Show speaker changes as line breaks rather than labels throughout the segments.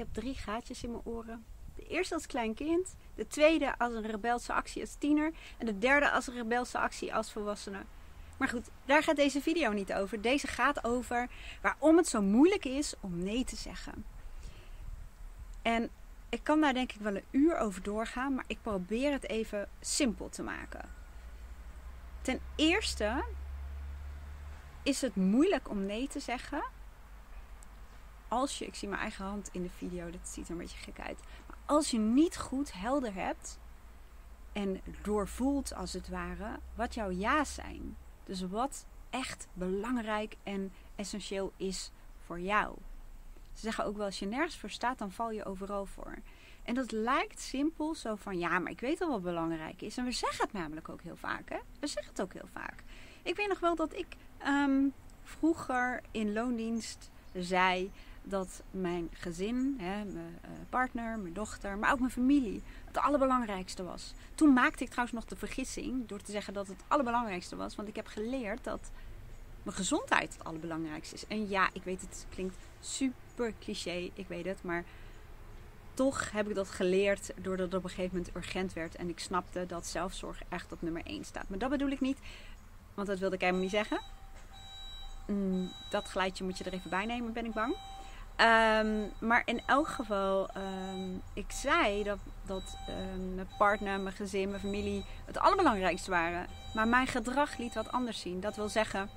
heb drie gaatjes in mijn oren. De eerste als klein kind, de tweede als een rebelse actie als tiener en de derde als een rebelse actie als volwassene. Maar goed, daar gaat deze video niet over. Deze gaat over waarom het zo moeilijk is om nee te zeggen. En ik kan daar denk ik wel een uur over doorgaan, maar ik probeer het even simpel te maken. Ten eerste is het moeilijk om nee te zeggen. Als je, ik zie mijn eigen hand in de video, dat ziet er een beetje gek uit. Maar als je niet goed helder hebt en doorvoelt als het ware wat jouw ja's zijn. Dus wat echt belangrijk en essentieel is voor jou. Ze zeggen ook wel, als je nergens voor staat, dan val je overal voor. En dat lijkt simpel, zo van ja, maar ik weet al wat belangrijk is. En we zeggen het namelijk ook heel vaak, hè? We zeggen het ook heel vaak. Ik weet nog wel dat ik ehm, vroeger in loondienst zei dat mijn gezin, hè, mijn uh, partner, mijn dochter, maar ook mijn familie het allerbelangrijkste was. Toen maakte ik trouwens nog de vergissing door te zeggen dat het allerbelangrijkste was. Want ik heb geleerd dat mijn gezondheid het allerbelangrijkste is. En ja, ik weet het klinkt super cliché, ik weet het, maar toch heb ik dat geleerd doordat het op een gegeven moment urgent werd. En ik snapte dat zelfzorg echt op nummer 1 staat. Maar dat bedoel ik niet, want dat wilde ik helemaal niet zeggen. Mm, dat geluidje moet je er even bij nemen, ben ik bang. Um, maar in elk geval, um, ik zei dat, dat um, mijn partner, mijn gezin, mijn familie het allerbelangrijkste waren. Maar mijn gedrag liet wat anders zien. Dat wil zeggen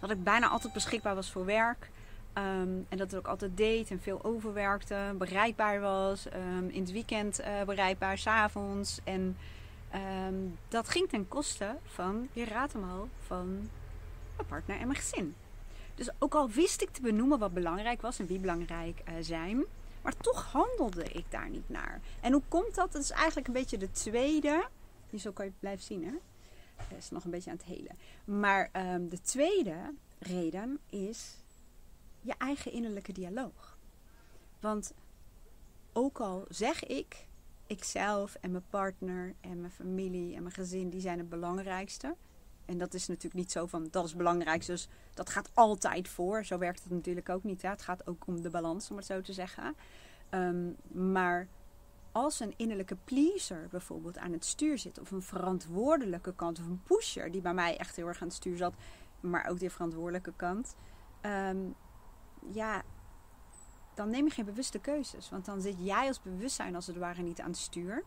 dat ik bijna altijd beschikbaar was voor werk. En dat ik ook altijd deed en veel overwerkte, bereikbaar was, in het weekend uh, bereikbaar, s'avonds. En dat ging ten koste van, je raadt hem al, van mijn partner en mijn gezin. Dus ook al wist ik te benoemen wat belangrijk was en wie belangrijk uh, zijn, maar toch handelde ik daar niet naar. En hoe komt dat? Dat is eigenlijk een beetje de tweede. Die zo kan je blijven zien, hè? Dat is nog een beetje aan het helen. Maar de tweede reden is je eigen innerlijke dialoog. Want ook al zeg ik, ikzelf en mijn partner en mijn familie en mijn gezin, die zijn het belangrijkste. En dat is natuurlijk niet zo van dat is het belangrijkste, dus dat gaat altijd voor. Zo werkt het natuurlijk ook niet. Hè? Het gaat ook om de balans, om het zo te zeggen. Um, maar als een innerlijke pleaser bijvoorbeeld aan het stuur zit, of een verantwoordelijke kant, of een pusher die bij mij echt heel erg aan het stuur zat, maar ook die verantwoordelijke kant. Um, ja, dan neem je geen bewuste keuzes. Want dan zit jij als bewustzijn als het ware niet aan het stuur.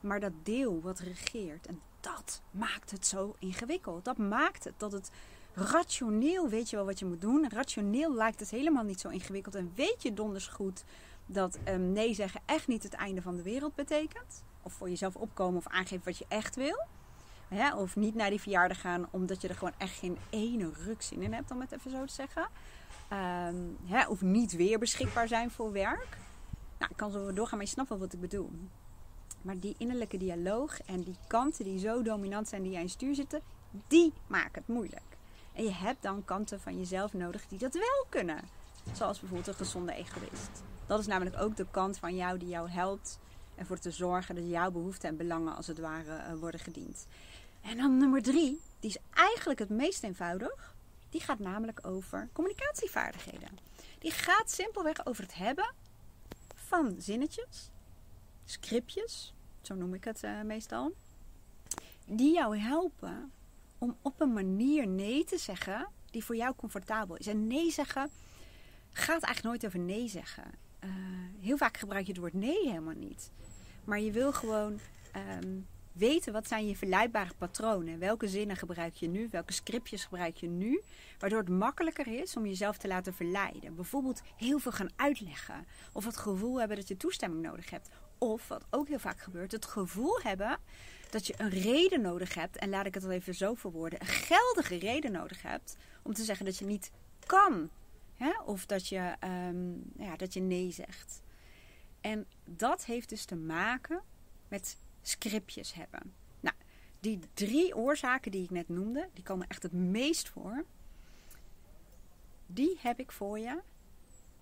Maar dat deel wat regeert. En dat maakt het zo ingewikkeld. Dat maakt het dat het rationeel weet je wel wat je moet doen. Rationeel lijkt het helemaal niet zo ingewikkeld. En weet je donders goed dat um, nee zeggen echt niet het einde van de wereld betekent. Of voor jezelf opkomen of aangeven wat je echt wil. Of niet naar die verjaardag gaan omdat je er gewoon echt geen ene ruk zin in hebt, om het even zo te zeggen. Hè, of niet weer beschikbaar zijn voor werk. Nou, ik kan zo doorgaan, maar je snapt wel wat ik bedoel. Maar die innerlijke dialoog en die kanten die zo dominant zijn die jij in stuur zitten, die maken het moeilijk. En je hebt dan kanten van jezelf nodig die dat wel kunnen. Zoals bijvoorbeeld een gezonde egoïst. Dat is namelijk ook de kant van jou die jou helpt ervoor te zorgen dat jouw behoeften en belangen als het ware uh, worden gediend. En dan nummer drie, die is eigenlijk het meest eenvoudig. Die gaat namelijk over communicatievaardigheden. Die gaat simpelweg over het hebben van zinnetjes, scriptjes, zo noem ik het uh, meestal, die jou helpen om op een manier nee te zeggen die voor jou comfortabel is. En nee zeggen gaat eigenlijk nooit over nee zeggen. Uh, heel vaak gebruik je het woord nee helemaal niet. Maar je wil gewoon um, weten wat zijn je verleidbare patronen. Welke zinnen gebruik je nu? Welke scriptjes gebruik je nu? Waardoor het makkelijker is om jezelf te laten verleiden. Bijvoorbeeld heel veel gaan uitleggen. Of het gevoel hebben dat je toestemming nodig hebt. Of wat ook heel vaak gebeurt, het gevoel hebben dat je een reden nodig hebt. En laat ik het al even zo verwoorden. Een geldige reden nodig hebt om te zeggen dat je niet kan. Hè? Of dat je, um, ja, dat je nee zegt. En dat heeft dus te maken met scriptjes hebben. Nou, die drie oorzaken die ik net noemde, die komen echt het meest voor. Die heb ik voor je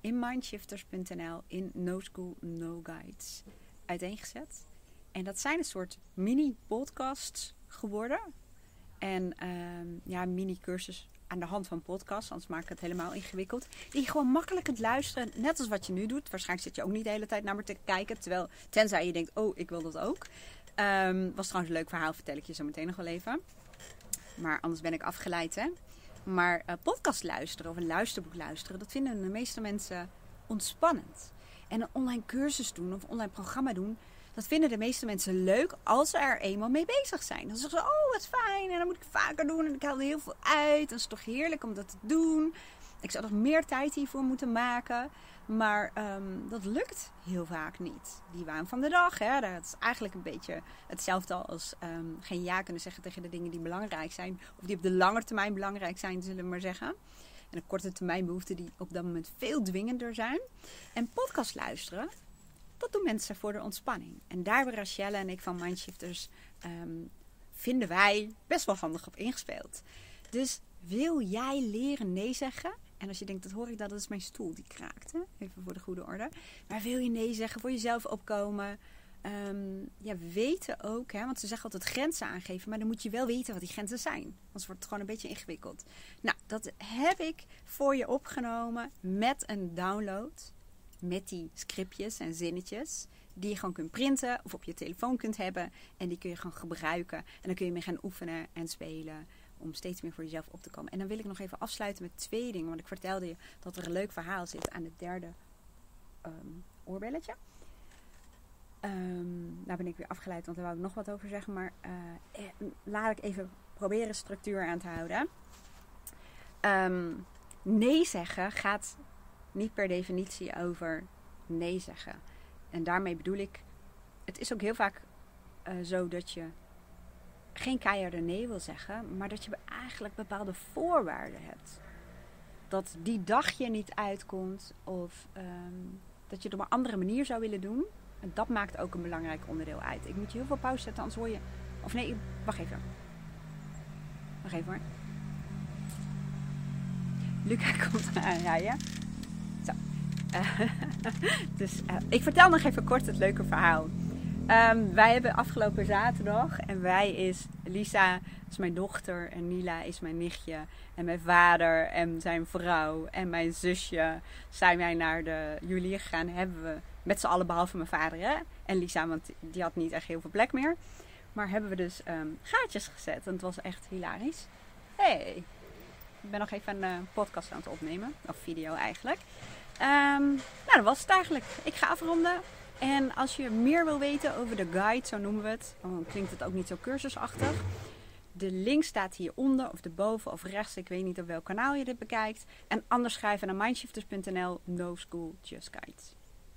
in mindshifters.nl in No School No Guides uiteengezet. En dat zijn een soort mini-podcasts geworden. En uh, ja, mini-cursus aan de hand van podcasts, anders maak ik het helemaal ingewikkeld. Die gewoon makkelijk kunt luisteren, net als wat je nu doet. Waarschijnlijk zit je ook niet de hele tijd naar me te kijken, terwijl, tenzij je denkt, oh, ik wil dat ook. Um, was trouwens een leuk verhaal, vertel ik je zo meteen nog wel even. Maar anders ben ik afgeleid, hè. Maar uh, podcast luisteren of een luisterboek luisteren, dat vinden de meeste mensen ontspannend. En een online cursus doen of een online programma doen, dat vinden de meeste mensen leuk als ze er eenmaal mee bezig zijn. Dan zeggen ze, oh wat fijn en dan moet ik vaker doen en ik haal er heel veel uit. Dat is toch heerlijk om dat te doen. Ik zou nog meer tijd hiervoor moeten maken. Maar um, dat lukt heel vaak niet. Die waan van de dag, hè, dat is eigenlijk een beetje hetzelfde als um, geen ja kunnen zeggen tegen de dingen die belangrijk zijn. Of die op de lange termijn belangrijk zijn, zullen we maar zeggen. En de korte termijn behoeften die op dat moment veel dwingender zijn. En podcast luisteren, dat doen mensen voor de ontspanning. En daar hebben Rachelle en ik van Mindshifters um, vinden wij best wel handig op ingespeeld. Dus wil jij leren nee zeggen? En als je denkt, dat hoor ik dat, dat is mijn stoel die kraakt. Even voor de goede orde. Maar wil je nee zeggen, voor jezelf opkomen? Um, ja, weten ook, hè, want ze zeggen altijd grenzen aangeven, maar dan moet je wel weten wat die grenzen zijn. Anders wordt het gewoon een beetje ingewikkeld. Nou, dat heb ik voor je opgenomen met een download. Met die scriptjes en zinnetjes. Die je gewoon kunt printen of op je telefoon kunt hebben. En die kun je gewoon gebruiken. En dan kun je mee gaan oefenen en spelen om steeds meer voor jezelf op te komen. En dan wil ik nog even afsluiten met twee dingen. Want ik vertelde je dat er een leuk verhaal zit aan het derde um, oorbelletje. Um, nou ben ik weer afgeleid, want daar wou ik nog wat over zeggen. Maar uh, laat ik even proberen structuur aan te houden. Um, nee zeggen gaat niet per definitie over nee zeggen. En daarmee bedoel ik, het is ook heel vaak uh, zo dat je geen keiharde nee wil zeggen, maar dat je eigenlijk bepaalde voorwaarden hebt. Dat die dag je niet uitkomt of um, dat je het op een andere manier zou willen doen. En dat maakt ook een belangrijk onderdeel uit. Ik moet je heel veel pauze zetten, anders hoor je. Of nee, wacht even. Wacht even hoor. Luca komt aanrijden. Dus uh, ik vertel nog even kort het leuke verhaal. Um, wij hebben afgelopen zaterdag en wij is Lisa is mijn dochter en Nila is mijn nichtje en mijn vader en zijn vrouw en mijn zusje zijn wij naar de juwelier gegaan. Hebben we met z'n allen behalve mijn vader hè? en Lisa, want die had niet echt heel veel plek meer. Maar hebben we dus um, gaatjes gezet en het was echt hilarisch. Hey, ik ben nog even een uh, podcast aan het opnemen, of video eigenlijk. Um, nou, dat was het eigenlijk. Ik ga afronden. En als je meer wil weten over de guide, zo noemen we het, dan klinkt het ook niet zo cursusachtig. De link staat hieronder of erboven of rechts. Ik weet niet op welk kanaal je dit bekijkt. En anders schrijven naar mindshifters.nl. No school, just guides.